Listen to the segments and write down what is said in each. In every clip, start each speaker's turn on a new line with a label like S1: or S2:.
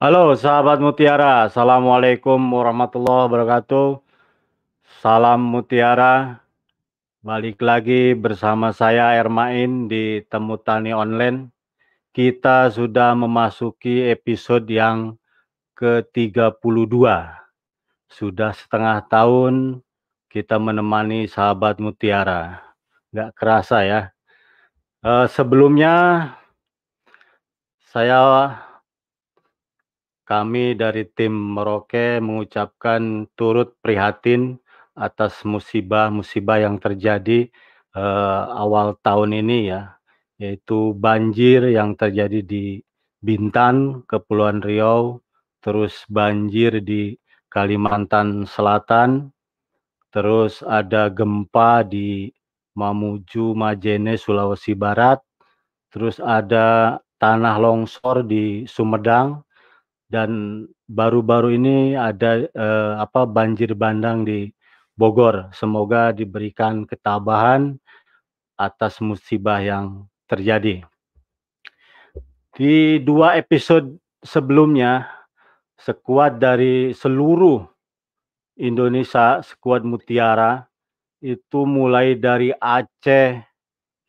S1: Halo sahabat Mutiara, Assalamualaikum warahmatullahi wabarakatuh. Salam Mutiara, balik lagi bersama saya Ermain di Temu Tani Online. Kita sudah memasuki episode yang ke-32. Sudah setengah tahun kita menemani sahabat Mutiara. Nggak kerasa ya. Uh, sebelumnya saya kami dari tim Merauke mengucapkan turut prihatin atas musibah-musibah yang terjadi uh, awal tahun ini ya, yaitu banjir yang terjadi di Bintan, Kepulauan Riau, terus banjir di Kalimantan Selatan, terus ada gempa di Mamuju, Majene, Sulawesi Barat, terus ada tanah longsor di Sumedang, dan baru-baru ini ada eh, apa banjir bandang di Bogor. Semoga diberikan ketabahan atas musibah yang terjadi. Di dua episode sebelumnya, sekuat dari seluruh Indonesia, sekuat Mutiara, itu mulai dari Aceh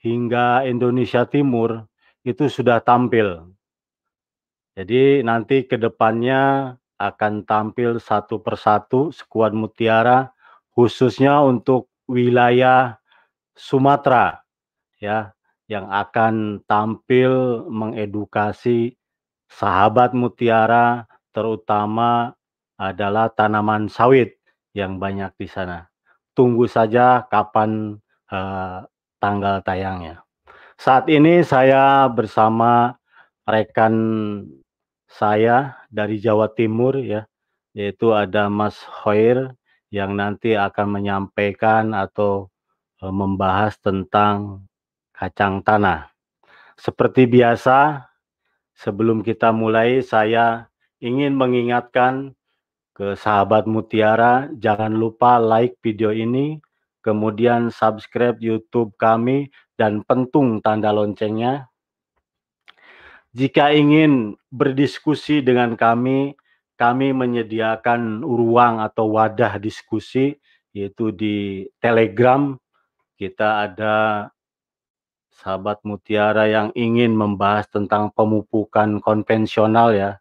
S1: hingga Indonesia Timur, itu sudah tampil jadi nanti ke depannya akan tampil satu persatu skuad Mutiara khususnya untuk wilayah Sumatera ya yang akan tampil mengedukasi sahabat Mutiara terutama adalah tanaman sawit yang banyak di sana. Tunggu saja kapan uh, tanggal tayangnya. Saat ini saya bersama rekan saya dari Jawa Timur ya, yaitu ada Mas Hoir yang nanti akan menyampaikan atau e, membahas tentang kacang tanah. Seperti biasa, sebelum kita mulai saya ingin mengingatkan ke sahabat Mutiara, jangan lupa like video ini, kemudian subscribe YouTube kami, dan pentung tanda loncengnya jika ingin berdiskusi dengan kami, kami menyediakan ruang atau wadah diskusi yaitu di Telegram. Kita ada sahabat mutiara yang ingin membahas tentang pemupukan konvensional ya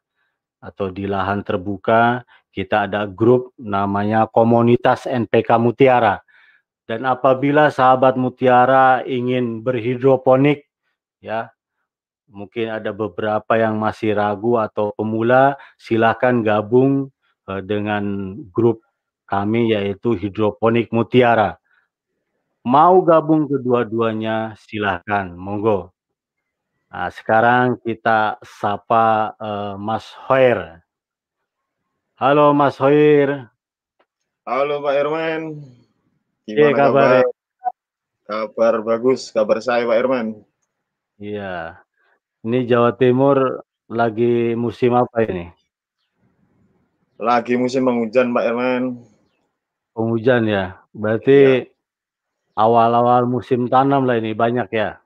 S1: atau di lahan terbuka. Kita ada grup namanya Komunitas NPK Mutiara. Dan apabila sahabat mutiara ingin berhidroponik ya mungkin ada beberapa yang masih ragu atau pemula, silakan gabung uh, dengan grup kami yaitu Hidroponik Mutiara. Mau gabung kedua-duanya silahkan, monggo. Nah, sekarang kita sapa uh, Mas Hoir. Halo Mas Hoir.
S2: Halo Pak Irman.
S1: Gimana kabar?
S2: Kabar bagus, kabar saya Pak Irman.
S1: Iya. Ini Jawa Timur lagi musim apa ini?
S2: Lagi musim penghujan, Pak Erman.
S1: Penghujan ya. Berarti awal-awal ya. musim tanam lah ini banyak ya?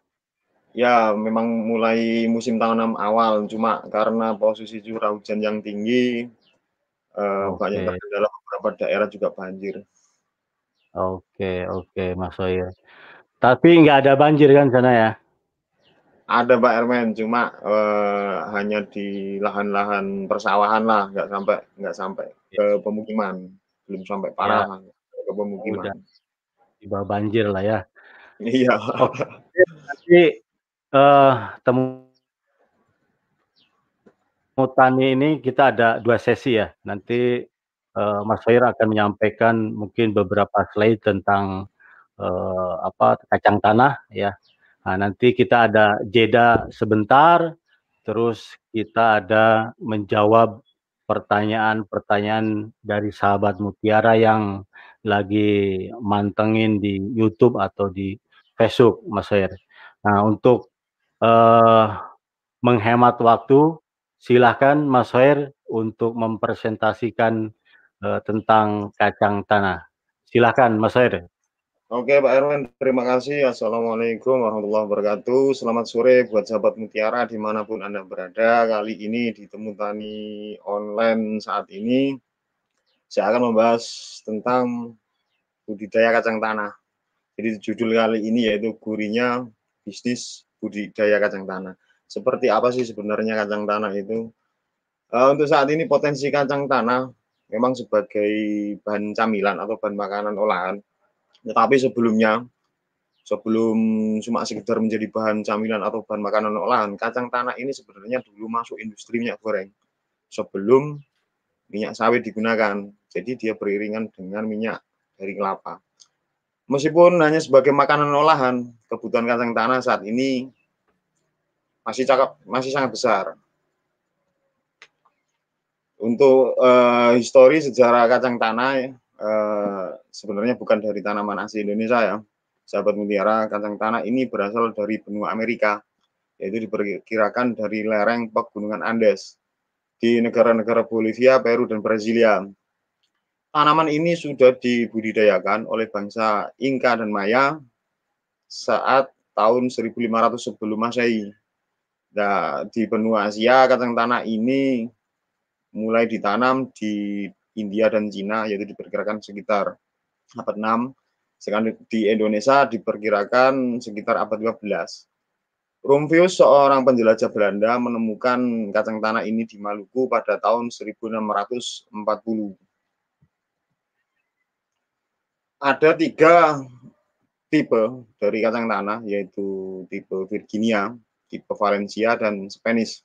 S2: Ya, memang mulai musim tanam awal, cuma karena posisi curah hujan yang tinggi, uh, banyak terkendala beberapa daerah juga banjir.
S1: Oke, oke, Mas Soyer. Tapi nggak ada banjir kan sana ya?
S2: Ada Pak Ermen, cuma uh, hanya di lahan-lahan persawahan lah, nggak sampai nggak sampai ke pemukiman, belum sampai parah ya. ke pemukiman. Udah.
S1: Di bawah banjir lah ya.
S2: Iya.
S1: Oke. Nanti uh, temu tani ini kita ada dua sesi ya. Nanti uh, Mas Fair akan menyampaikan mungkin beberapa slide tentang uh, apa kacang tanah ya Nah, nanti kita ada jeda sebentar, terus kita ada menjawab pertanyaan-pertanyaan dari sahabat Mutiara yang lagi mantengin di YouTube atau di Facebook, Mas Her. Nah, untuk uh, menghemat waktu, silahkan Mas Her untuk mempresentasikan uh, tentang kacang tanah. Silahkan Mas Her.
S2: Oke Pak Erwin, terima kasih. Assalamualaikum warahmatullahi wabarakatuh. Selamat sore buat sahabat Mutiara di mana pun Anda berada. Kali ini di Temu Tani Online saat ini, saya akan membahas tentang budidaya kacang tanah. Jadi judul kali ini yaitu gurinya bisnis budidaya kacang tanah. Seperti apa sih sebenarnya kacang tanah itu? Uh, untuk saat ini potensi kacang tanah memang sebagai bahan camilan atau bahan makanan olahan tetapi sebelumnya, sebelum cuma sekedar menjadi bahan camilan atau bahan makanan olahan, kacang tanah ini sebenarnya dulu masuk industri minyak goreng. Sebelum minyak sawit digunakan. Jadi dia beriringan dengan minyak dari kelapa. Meskipun hanya sebagai makanan olahan, kebutuhan kacang tanah saat ini masih cakap masih sangat besar. Untuk uh, histori sejarah kacang tanah Eh, sebenarnya bukan dari tanaman asli Indonesia ya. Sahabat mutiara, kacang tanah ini berasal dari benua Amerika, yaitu diperkirakan dari lereng pegunungan Andes di negara-negara Bolivia, Peru, dan Brasilia. Tanaman ini sudah dibudidayakan oleh bangsa Inka dan Maya saat tahun 1500 sebelum Masehi. Nah, di benua Asia, kacang tanah ini mulai ditanam di India dan Cina yaitu diperkirakan sekitar abad 6 sedangkan di Indonesia diperkirakan sekitar abad 12 Rumfius seorang penjelajah Belanda menemukan kacang tanah ini di Maluku pada tahun 1640 ada tiga tipe dari kacang tanah yaitu tipe Virginia, tipe Valencia dan Spanish.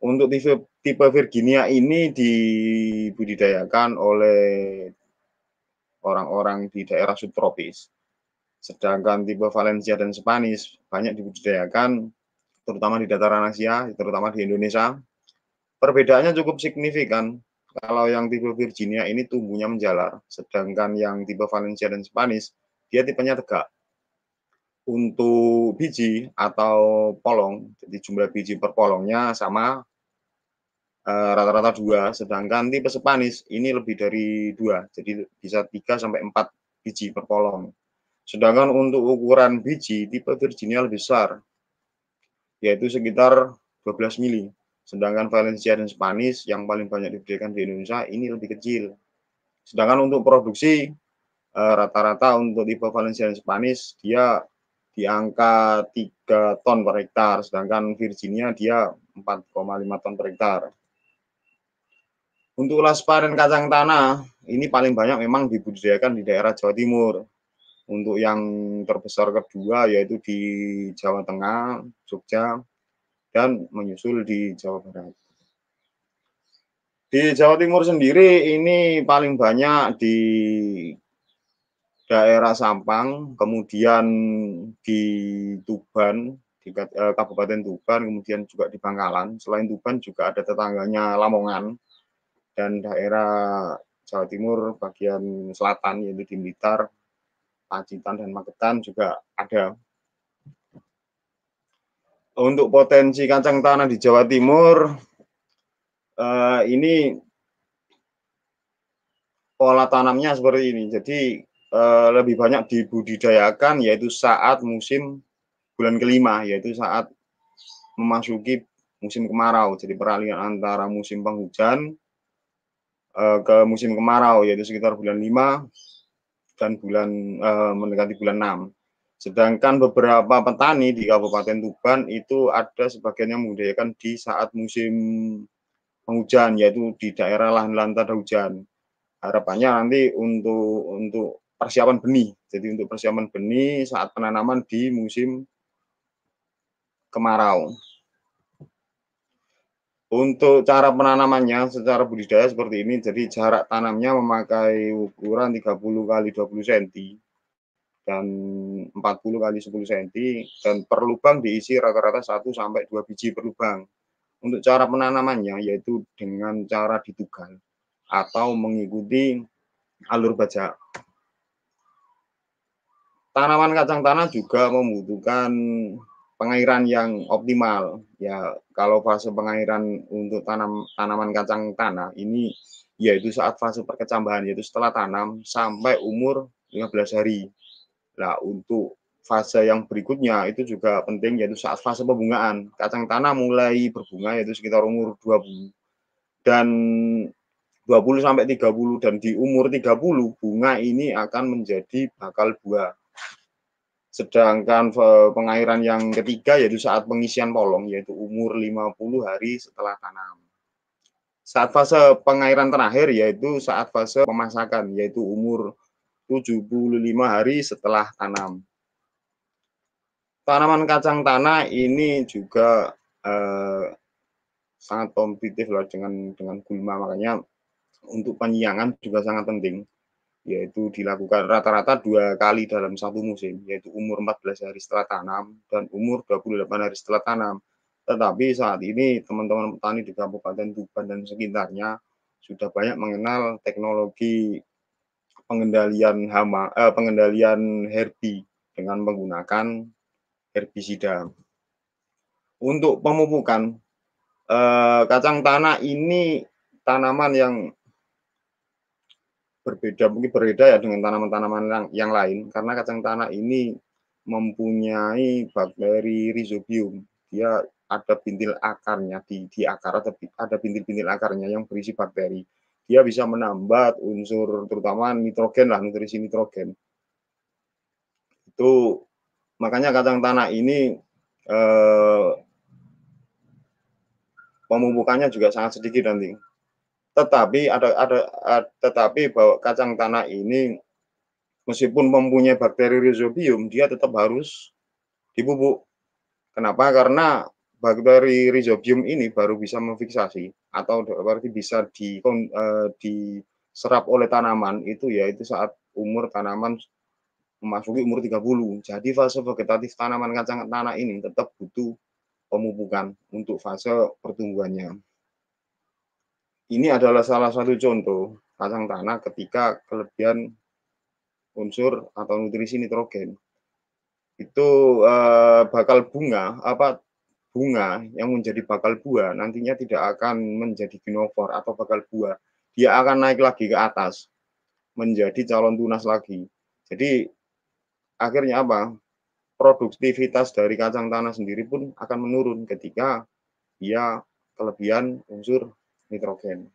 S2: Untuk tipe, tipe Virginia ini dibudidayakan oleh orang-orang di daerah subtropis. Sedangkan tipe Valencia dan Spanish banyak dibudidayakan terutama di dataran Asia, terutama di Indonesia. Perbedaannya cukup signifikan. Kalau yang tipe Virginia ini tumbuhnya menjalar, sedangkan yang tipe Valencia dan Spanish dia tipenya tegak. Untuk biji atau polong, jadi jumlah biji per polongnya sama rata-rata dua, sedangkan tipe Spanish ini lebih dari dua, jadi bisa tiga sampai empat biji per polong. Sedangkan untuk ukuran biji tipe Virginia lebih besar, yaitu sekitar 12 mili. Sedangkan Valencia dan Spanish yang paling banyak diberikan di Indonesia ini lebih kecil. Sedangkan untuk produksi eh, rata-rata untuk tipe Valencia dan Spanish dia di angka 3 ton per hektar, sedangkan Virginia dia 4,5 ton per hektar. Untuk laspa dan kacang tanah, ini paling banyak memang dibudidayakan di daerah Jawa Timur. Untuk yang terbesar kedua yaitu di Jawa Tengah, Jogja, dan menyusul di Jawa Barat. Di Jawa Timur sendiri ini paling banyak di daerah Sampang, kemudian di Tuban, di eh, Kabupaten Tuban, kemudian juga di Bangkalan. Selain Tuban juga ada tetangganya Lamongan dan daerah Jawa Timur bagian selatan yaitu di Blitar, Pacitan dan Magetan juga ada. Untuk potensi kacang tanah di Jawa Timur eh, ini pola tanamnya seperti ini. Jadi eh, lebih banyak dibudidayakan yaitu saat musim bulan kelima yaitu saat memasuki musim kemarau. Jadi peralihan antara musim penghujan uh, ke musim kemarau yaitu sekitar bulan 5 dan bulan uh, mendekati bulan 6. Sedangkan beberapa petani di Kabupaten Tuban itu ada sebagian yang membudidayakan di saat musim penghujan yaitu di daerah lahan-lahan tak ada hujan. Harapannya nanti untuk untuk persiapan benih. Jadi untuk persiapan benih saat penanaman di musim kemarau. Untuk cara penanamannya secara budidaya seperti ini, jadi jarak tanamnya memakai ukuran 30 kali 20 cm dan 40 kali 10 cm dan per lubang diisi rata-rata 1 sampai 2 biji per lubang. Untuk cara penanamannya yaitu dengan cara ditugal atau mengikuti alur bajak. Tanaman kacang tanah juga membutuhkan pengairan yang optimal. Ya, kalau fase pengairan untuk tanam tanaman kacang tanah ini yaitu saat fase perkecambahan yaitu setelah tanam sampai umur 15 hari. Nah, untuk fase yang berikutnya itu juga penting yaitu saat fase pembungaan. Kacang tanah mulai berbunga yaitu sekitar umur 20 dan 20 sampai 30 dan di umur 30 bunga ini akan menjadi bakal buah. Sedangkan pengairan yang ketiga yaitu saat pengisian polong yaitu umur 50 hari setelah tanam. Saat fase pengairan terakhir yaitu saat fase pemasakan yaitu umur 75 hari setelah tanam. Tanaman kacang tanah ini juga eh, sangat kompetitif lah dengan dengan gulma makanya untuk penyiangan juga sangat penting yaitu dilakukan rata-rata dua kali dalam satu musim yaitu umur 14 hari setelah tanam dan umur 28 hari setelah tanam tetapi saat ini teman-teman petani di Kabupaten Tuban dan sekitarnya sudah banyak mengenal teknologi pengendalian hama, eh, pengendalian herbi dengan menggunakan herbisida. Untuk pemupukan eh, kacang tanah ini tanaman yang berbeda mungkin berbeda ya dengan tanaman-tanaman yang, yang lain karena kacang tanah ini mempunyai bakteri rhizobium. Dia ada bintil akarnya di, di akar ada, ada bintil-bintil akarnya yang berisi bakteri. Dia bisa menambah unsur terutama nitrogen lah, nutrisi nitrogen. Itu makanya kacang tanah ini eh, pemupukannya juga sangat sedikit nanti. Tetapi ada ada, tetapi bahwa kacang tanah ini meskipun mempunyai bakteri rhizobium, dia tetap harus dipupuk. Kenapa? Karena bakteri rhizobium ini baru bisa memfiksasi atau berarti bisa di, uh, diserap oleh tanaman itu yaitu saat umur tanaman memasuki umur 30. Jadi fase vegetatif tanaman kacang tanah ini tetap butuh pemupukan untuk fase pertumbuhannya. Ini adalah salah satu contoh kacang tanah ketika kelebihan unsur atau nutrisi nitrogen itu uh, bakal bunga apa bunga yang menjadi bakal buah nantinya tidak akan menjadi ginofor atau bakal buah. Dia akan naik lagi ke atas menjadi calon tunas lagi. Jadi akhirnya apa? Produktivitas dari kacang tanah sendiri pun akan menurun ketika dia kelebihan unsur nitrogen.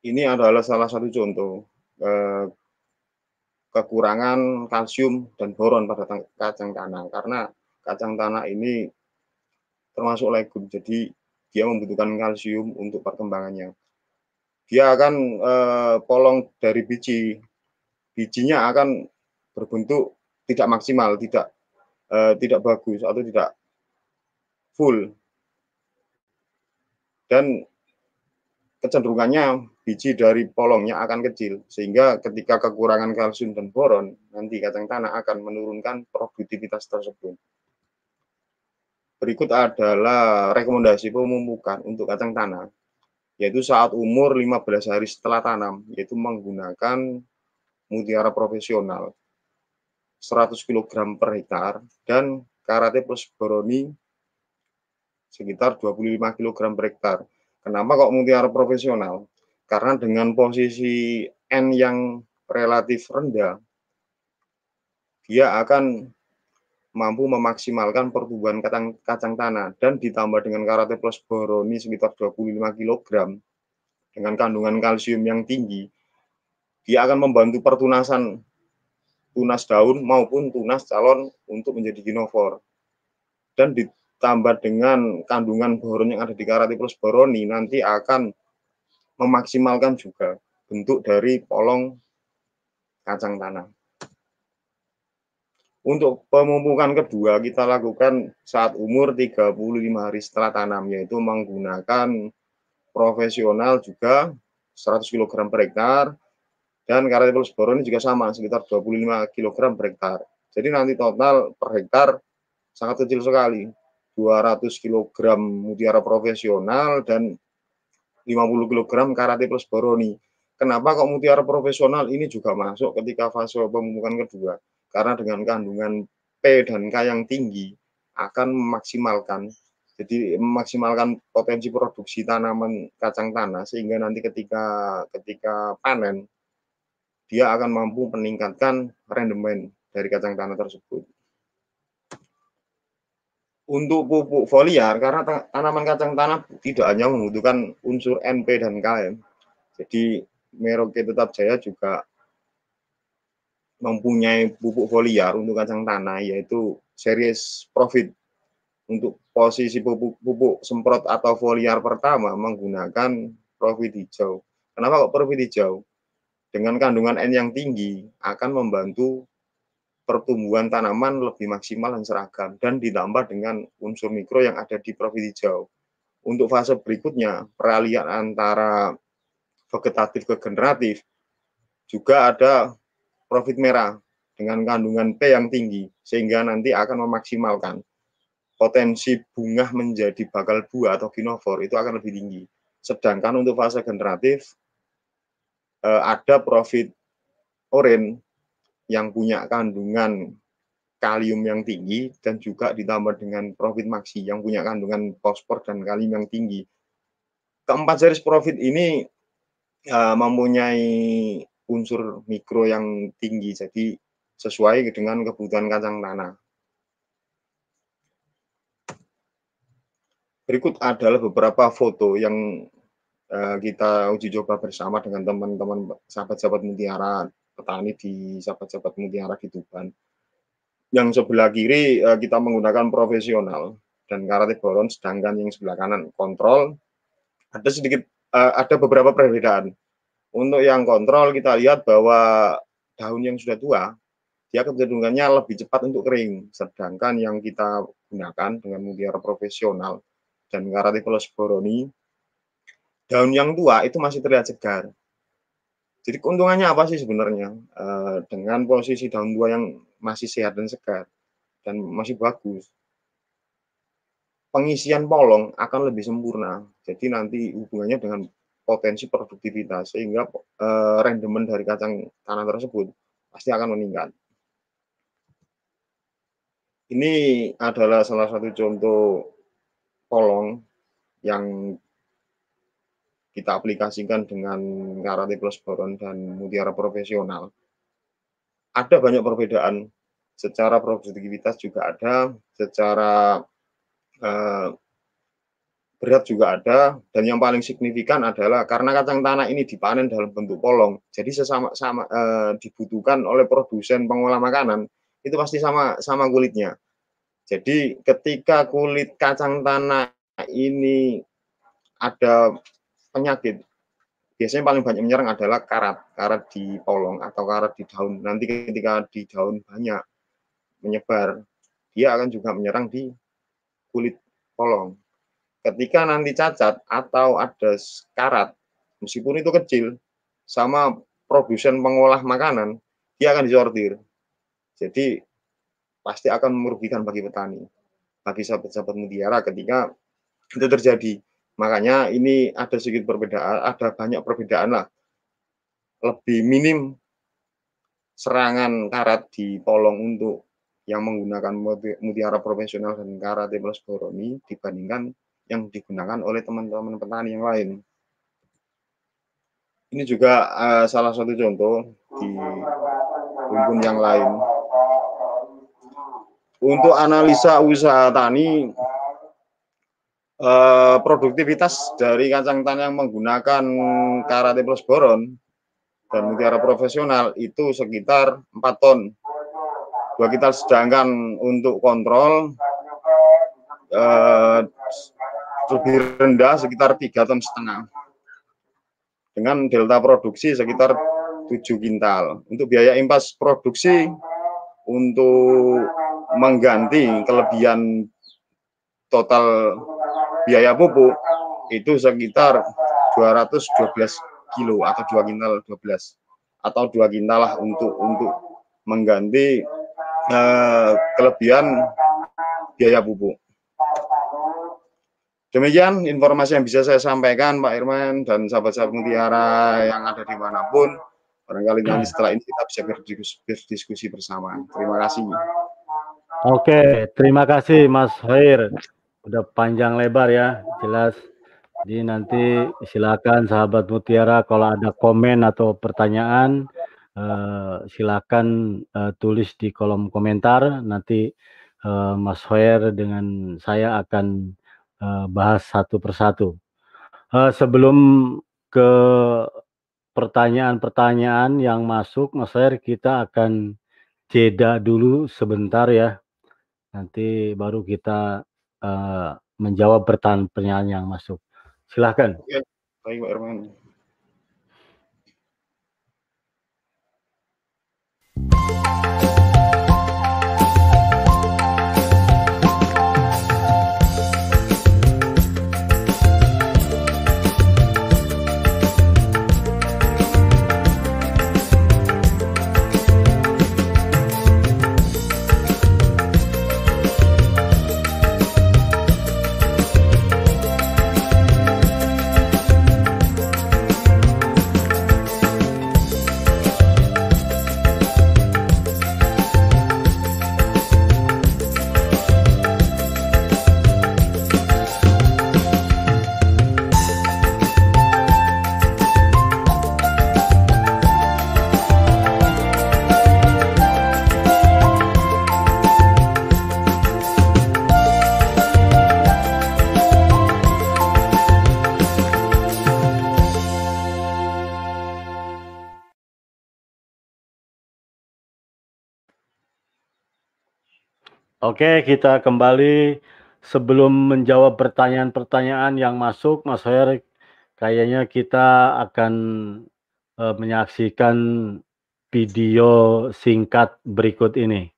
S2: Ini adalah salah satu contoh eh, kekurangan kalsium dan boron pada kacang tanah karena kacang tanah ini termasuk legum, jadi dia membutuhkan kalsium untuk perkembangannya. Dia akan eh, polong dari biji, bijinya akan berbentuk tidak maksimal, tidak eh, tidak bagus atau tidak full. Dan kecenderungannya biji dari polongnya akan kecil sehingga ketika kekurangan kalsium dan boron nanti kacang tanah akan menurunkan produktivitas tersebut. Berikut adalah rekomendasi pemupukan untuk kacang tanah, yaitu saat umur 15 hari setelah tanam, yaitu menggunakan mutiara profesional 100 kg per hektar dan karate plus boroni sekitar 25 kg per hektar. Kenapa kok mutiara profesional? Karena dengan posisi N yang relatif rendah, dia akan mampu memaksimalkan pertumbuhan kacang, kacang tanah dan ditambah dengan karate plus boroni sekitar 25 kg dengan kandungan kalsium yang tinggi, dia akan membantu pertunasan tunas daun maupun tunas calon untuk menjadi ginofor. Dan ditambah dengan kandungan boron yang ada di karate plus boroni nanti akan memaksimalkan juga bentuk dari polong kacang tanah. Untuk pemupukan kedua kita lakukan saat umur 35 hari setelah tanam yaitu menggunakan profesional juga 100 kg per hektar dan plus boron ini juga sama sekitar 25 kg per hektar. Jadi nanti total per hektar sangat kecil sekali. 200 kg mutiara profesional dan 50 kg plus boroni. Kenapa kok mutiara profesional ini juga masuk ketika fase pemupukan kedua? karena dengan kandungan P dan K yang tinggi akan memaksimalkan jadi memaksimalkan potensi produksi tanaman kacang tanah sehingga nanti ketika ketika panen dia akan mampu meningkatkan rendemen dari kacang tanah tersebut. Untuk pupuk foliar, karena tanaman kacang tanah tidak hanya membutuhkan unsur NP dan KM, jadi Merauke Tetap Jaya juga mempunyai pupuk foliar untuk kacang tanah, yaitu series profit untuk posisi pupuk, pupuk semprot atau foliar pertama menggunakan profit hijau. Kenapa kok profit hijau? Dengan kandungan N yang tinggi akan membantu pertumbuhan tanaman lebih maksimal dan seragam dan ditambah dengan unsur mikro yang ada di profit hijau. Untuk fase berikutnya, peralihan antara vegetatif ke generatif juga ada profit merah dengan kandungan P yang tinggi sehingga nanti akan memaksimalkan potensi bunga menjadi bakal buah atau ginofor itu akan lebih tinggi. Sedangkan untuk fase generatif eh, ada profit oren yang punya kandungan kalium yang tinggi dan juga ditambah dengan profit maksi yang punya kandungan fosfor dan kalium yang tinggi. Keempat series profit ini uh, mempunyai unsur mikro yang tinggi, jadi sesuai dengan kebutuhan kacang tanah. Berikut adalah beberapa foto yang uh, kita uji coba bersama dengan teman-teman sahabat-sahabat mutiara petani di sahabat-sahabat mutiara di. Yang sebelah kiri uh, kita menggunakan profesional dan karate boron, sedangkan yang sebelah kanan kontrol. Ada sedikit uh, ada beberapa perbedaan. Untuk yang kontrol kita lihat bahwa daun yang sudah tua dia kecenderungannya lebih cepat untuk kering, sedangkan yang kita gunakan dengan mutiara profesional dan Karaticulus boroni, daun yang tua itu masih terlihat segar. Jadi keuntungannya apa sih sebenarnya e, dengan posisi daun tua yang masih sehat dan segar dan masih bagus? Pengisian polong akan lebih sempurna. Jadi nanti hubungannya dengan potensi produktivitas sehingga e, rendemen dari kacang tanah tersebut pasti akan meningkat. Ini adalah salah satu contoh polong yang kita aplikasikan dengan karate plus boron dan mutiara profesional. Ada banyak perbedaan secara produktivitas juga ada, secara uh, berat juga ada, dan yang paling signifikan adalah karena kacang tanah ini dipanen dalam bentuk polong, jadi sesama sama uh, dibutuhkan oleh produsen pengolah makanan itu pasti sama sama kulitnya. Jadi ketika kulit kacang tanah ini ada penyakit, biasanya paling banyak menyerang adalah karat, karat di polong atau karat di daun. Nanti ketika di daun banyak menyebar, dia akan juga menyerang di kulit polong. Ketika nanti cacat atau ada karat, meskipun itu kecil, sama produsen pengolah makanan, dia akan disortir. Jadi pasti akan merugikan bagi petani, bagi sahabat-sahabat mutiara ketika itu terjadi. Makanya ini ada sedikit perbedaan, ada banyak perbedaan lah. Lebih minim serangan karat di polong untuk yang menggunakan mutiara profesional dan karate plus boroni dibandingkan yang digunakan oleh teman-teman petani yang lain. Ini juga uh, salah satu contoh di rumpun yang lain untuk analisa usaha tani eh, produktivitas dari kacang tanah yang menggunakan karate plus boron dan mutiara profesional itu sekitar 4 ton. Dua kita sedangkan untuk kontrol eh, lebih rendah sekitar tiga ton setengah. Dengan delta produksi sekitar 7 kintal. Untuk biaya impas produksi untuk mengganti kelebihan total biaya pupuk itu sekitar 212 kilo atau 2 kintal 12 atau 2 kintal lah untuk untuk mengganti eh, kelebihan biaya pupuk. Demikian informasi yang bisa saya sampaikan Pak Irman dan sahabat-sahabat Mutiara yang ada di mana pun. Barangkali nanti setelah ini kita bisa berdiskusi bersama. Terima kasih.
S1: Oke, terima kasih Mas Hoir. Udah panjang lebar ya, jelas. Jadi nanti silakan sahabat Mutiara kalau ada komen atau pertanyaan uh, silakan uh, tulis di kolom komentar. Nanti uh, Mas Hoer dengan saya akan bahas satu persatu. Sebelum ke pertanyaan-pertanyaan yang masuk, Mas Hoer, kita akan jeda dulu sebentar ya. Nanti baru kita uh, menjawab pertanyaan-pertanyaan yang masuk. Silahkan.
S2: Oke, baik Pak Irman.
S1: Oke, kita kembali sebelum menjawab pertanyaan-pertanyaan yang masuk, Mas Hoyer, kayaknya kita akan uh, menyaksikan video singkat berikut ini.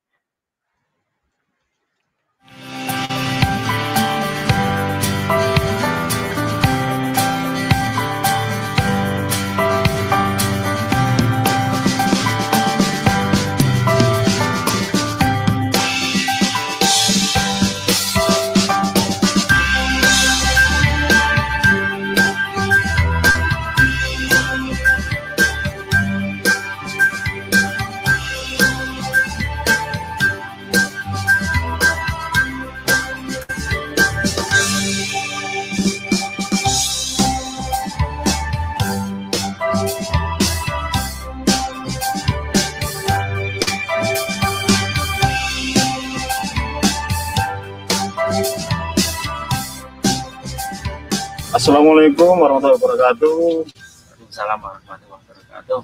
S1: Assalamualaikum warahmatullahi wabarakatuh.
S3: Waalaikumsalam warahmatullahi wabarakatuh.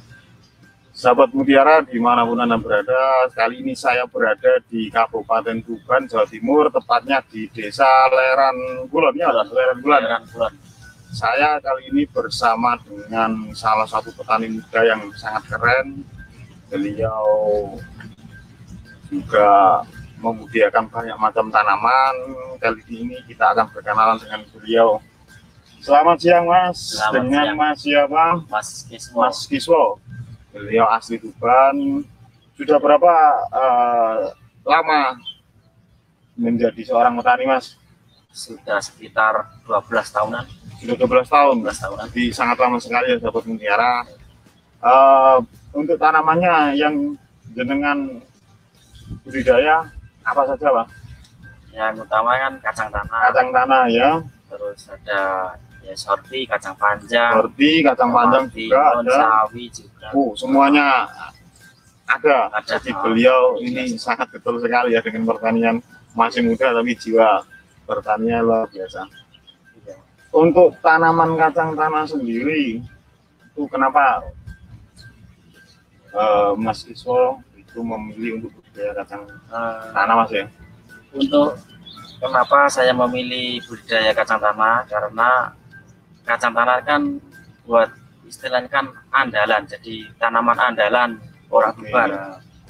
S2: Sahabat Mutiara di mana pun Anda berada, kali ini saya berada di Kabupaten Tuban, Jawa Timur, tepatnya di Desa Leran Kulon, ya Leran Kulon. Leran Kulon. Saya kali ini bersama dengan salah satu petani muda yang sangat keren. Beliau juga membudidayakan banyak macam tanaman. Kali ini kita akan berkenalan dengan beliau. Selamat siang Mas. Selamat Dengan siang. Mas siapa?
S3: Mas Kiswo.
S2: Mas Kiswo. Beliau asli Tuban. Sudah berapa uh, lama menjadi seorang petani Mas?
S3: Sudah sekitar 12 tahunan.
S2: Sudah 12 tahun. 12 tahunan. Jadi sangat lama sekali ya sahabat mutiara. Uh, untuk tanamannya yang jenengan budidaya apa saja Pak?
S3: Yang utama kan kacang tanah.
S2: Kacang tanah ya.
S3: Terus ada ya sorti kacang panjang.
S2: Sorti kacang panjang juga ada.
S3: Sawi juga.
S2: Uh, semuanya. Ada, ada. Jadi oh, beliau ini sangat betul sekali ya dengan pertanian masih muda tapi jiwa pertanian luar biasa. Ya. untuk tanaman kacang tanah sendiri itu kenapa uh, Mas Iswo itu memilih untuk budidaya kacang uh, tanah Mas ya?
S3: untuk kenapa saya memilih budidaya kacang tanah? Karena kacang tanah kan buat istilahnya kan andalan jadi tanaman andalan orang Tuban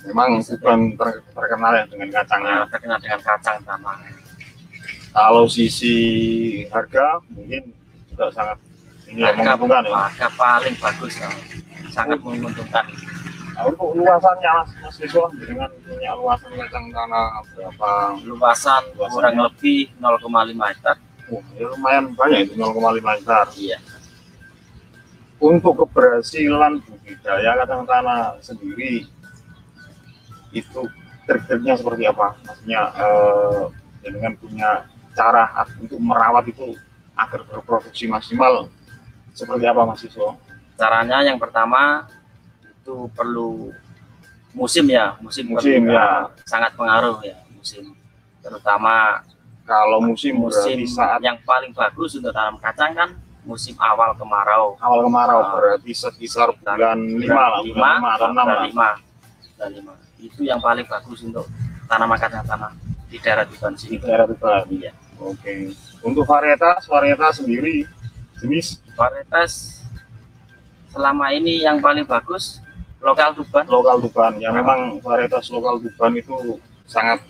S2: memang bukan ter terkenal ya dengan kacangnya
S3: nah, terkenal dengan kacang tanah.
S2: Kalau sisi harga mungkin sudah sangat
S3: ini harga, menguntungkan ya. harga paling bagus ya. sangat menguntungkan.
S2: Nah, untuk luasannya mas mas Siswa dengan punya luasan kacang tanah berapa?
S3: Luasan kurang lebih 0,5 hektar
S2: Oh, ya lumayan banyak itu 0,5 hektar.
S3: Iya.
S2: Untuk keberhasilan budidaya kacang tanah sendiri itu trik-triknya seperti apa? Maksudnya eh, dengan punya cara untuk merawat itu agar berproduksi maksimal seperti apa Mas Iso?
S3: Caranya yang pertama itu perlu musim ya musim,
S2: Musim, ya.
S3: sangat pengaruh ya musim terutama
S2: Kalau musim,
S3: musim
S2: saat
S3: yang paling bagus untuk tanam kacang kan musim awal kemarau
S2: awal kemarau
S3: Ah.
S2: berarti sekitar bulan lima
S3: lima,
S2: lima atau enam
S3: lima, bulan lima. itu yang paling bagus untuk tanaman kacang tanah di daerah Tuban
S2: di
S3: sini
S2: daerah Tuban.
S3: Iya.
S2: Oke. Untuk varietas, varietas sendiri jenis
S3: varietas selama ini yang paling bagus lokal Tuban
S2: lokal Tuban. Ya memang varietas lokal Tuban itu sangat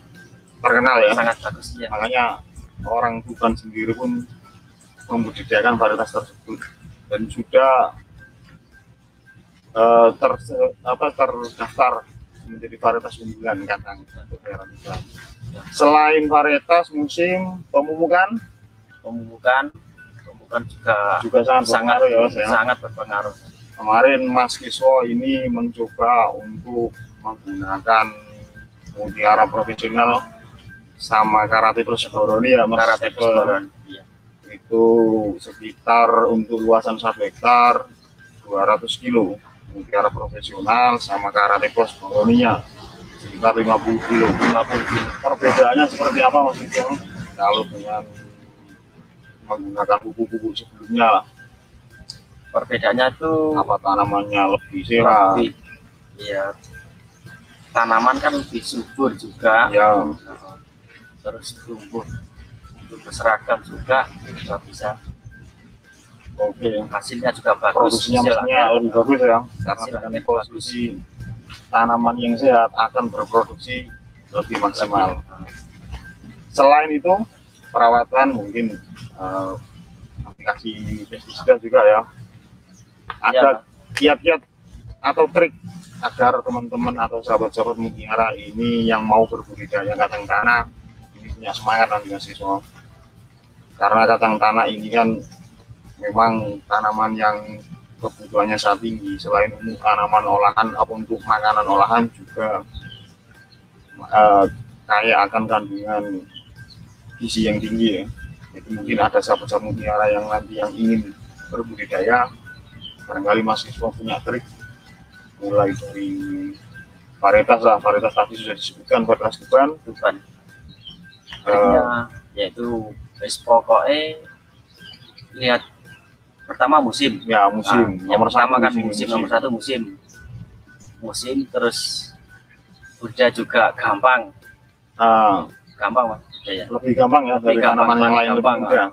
S2: terkenal ya.
S3: sangat bagus ya
S2: Makanya orang Tuban sendiri pun membudidayakan varietas tersebut dan sudah eh, ter apa terdaftar menjadi varietas unggulan kacang. Selain varietas musim pemupukan
S3: pemupukan pemupukan juga
S2: juga sangat
S3: sangat
S2: berpengaruh ya Mas ya.
S3: sangat berpengaruh
S2: Kemarin Mas Kiswo ini mencoba untuk menggunakan mutiara profesional sama karate plus boroni ya Mas.
S3: karate Pestoran. Iya.
S2: Itu sekitar untuk luasan 1 hektar 200 kilo mutiara profesional sama karate plus boroninya sekitar 50 kilo.
S3: 50 kilo.
S2: Perbedaannya seperti apa Mas? Kalau dengan menggunakan pupuk-pupuk sebelumnya lah.
S3: perbedaannya itu
S2: apa tanamannya lebih sehat
S3: lebih ya tanaman kan lebih subur juga
S2: ya
S3: terus tumbuh tumbuh seragam juga juga bisa.
S2: Oke
S3: hasilnya juga bagus
S2: produksinya lebih bagus ya. Karena dengan posisi tanaman yang sehat akan berproduksi lebih maksimal. Selain itu perawatan mungkin eh, aplikasi pestisida juga ya. Ada kiat-kiat atau trik agar teman-teman atau sahabat-sahabat mutiara ini yang mau berbudidaya kacang tanah punya semangat nanti mahasiswa karena kacang tanah ini kan memang tanaman yang kebutuhannya sangat tinggi. Selain untuk tanaman olahan apa untuk makanan olahan juga eh, kaya akan kandungan gizi yang tinggi ya. Jadi mungkin ada sahabat-sahabat mutiara yang nanti yang ingin berbudidaya barangkali mahasiswa punya trik mulai dari varietas lah. Varietas tadi sudah disebutkan varietas depan
S3: Tuban Triknya yaitu wis pokoknya lihat pertama musim.
S2: Ya musim.
S3: Nah, yang pertama kan musim,
S2: musim.
S3: nomor satu musim. Musim terus udah juga gampang.
S2: Nah,
S3: gampang mas. Udah ya
S2: lebih gampang ya dari
S3: Lebih gampang,
S2: tanaman yang lain lebih
S3: gampang,
S2: mudah.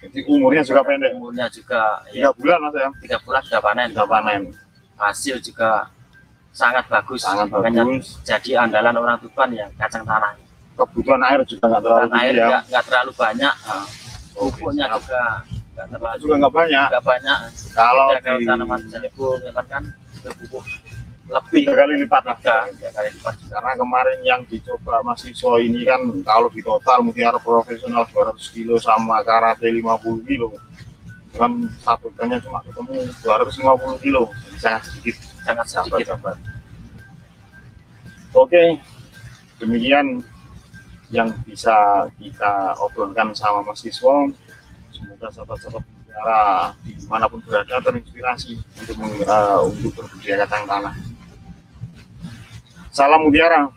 S2: Jadi umurnya juga pendek.
S3: Umurnya juga
S2: tiga
S3: ya
S2: bulan mas ya?
S3: Tiga bulan sudah panen.
S2: Sudah panen.
S3: Hasil juga sangat bagus.
S2: Sangat bagus.
S3: jadi andalan orang Tuban ya kacang tanah
S2: kebutuhan air juga nggak terlalu
S3: dan air
S2: ya.
S3: nggak nggak terlalu banyak. Nah,
S2: Oke,
S3: pupuknya
S2: siap.
S3: juga nggak terlalu
S2: juga nggak banyak.
S3: nggak banyak.
S2: Kalau
S3: Beda kalau
S2: di
S3: tanaman jagung ya kan kan pupuk lebih.
S2: Tiga kali lipat lah.
S3: Tiga kali lipat.
S2: Karena kemarin yang dicoba mahasiswa ini kan kalau di total mutiara profesional 200 kilo sama karate 50 kilo. Kan satu tanya cuma ketemu 250 kilo. Sangat sedikit.
S3: Sangat sedikit.
S2: Sahabat-sahabat oke demikian yang bisa kita obrolkan sama mahasiswa. Semoga sahabat-sahabat mutiara di mana pun berada terinspirasi untuk eh, untuk berbudidaya kacang tanah. Salam mutiara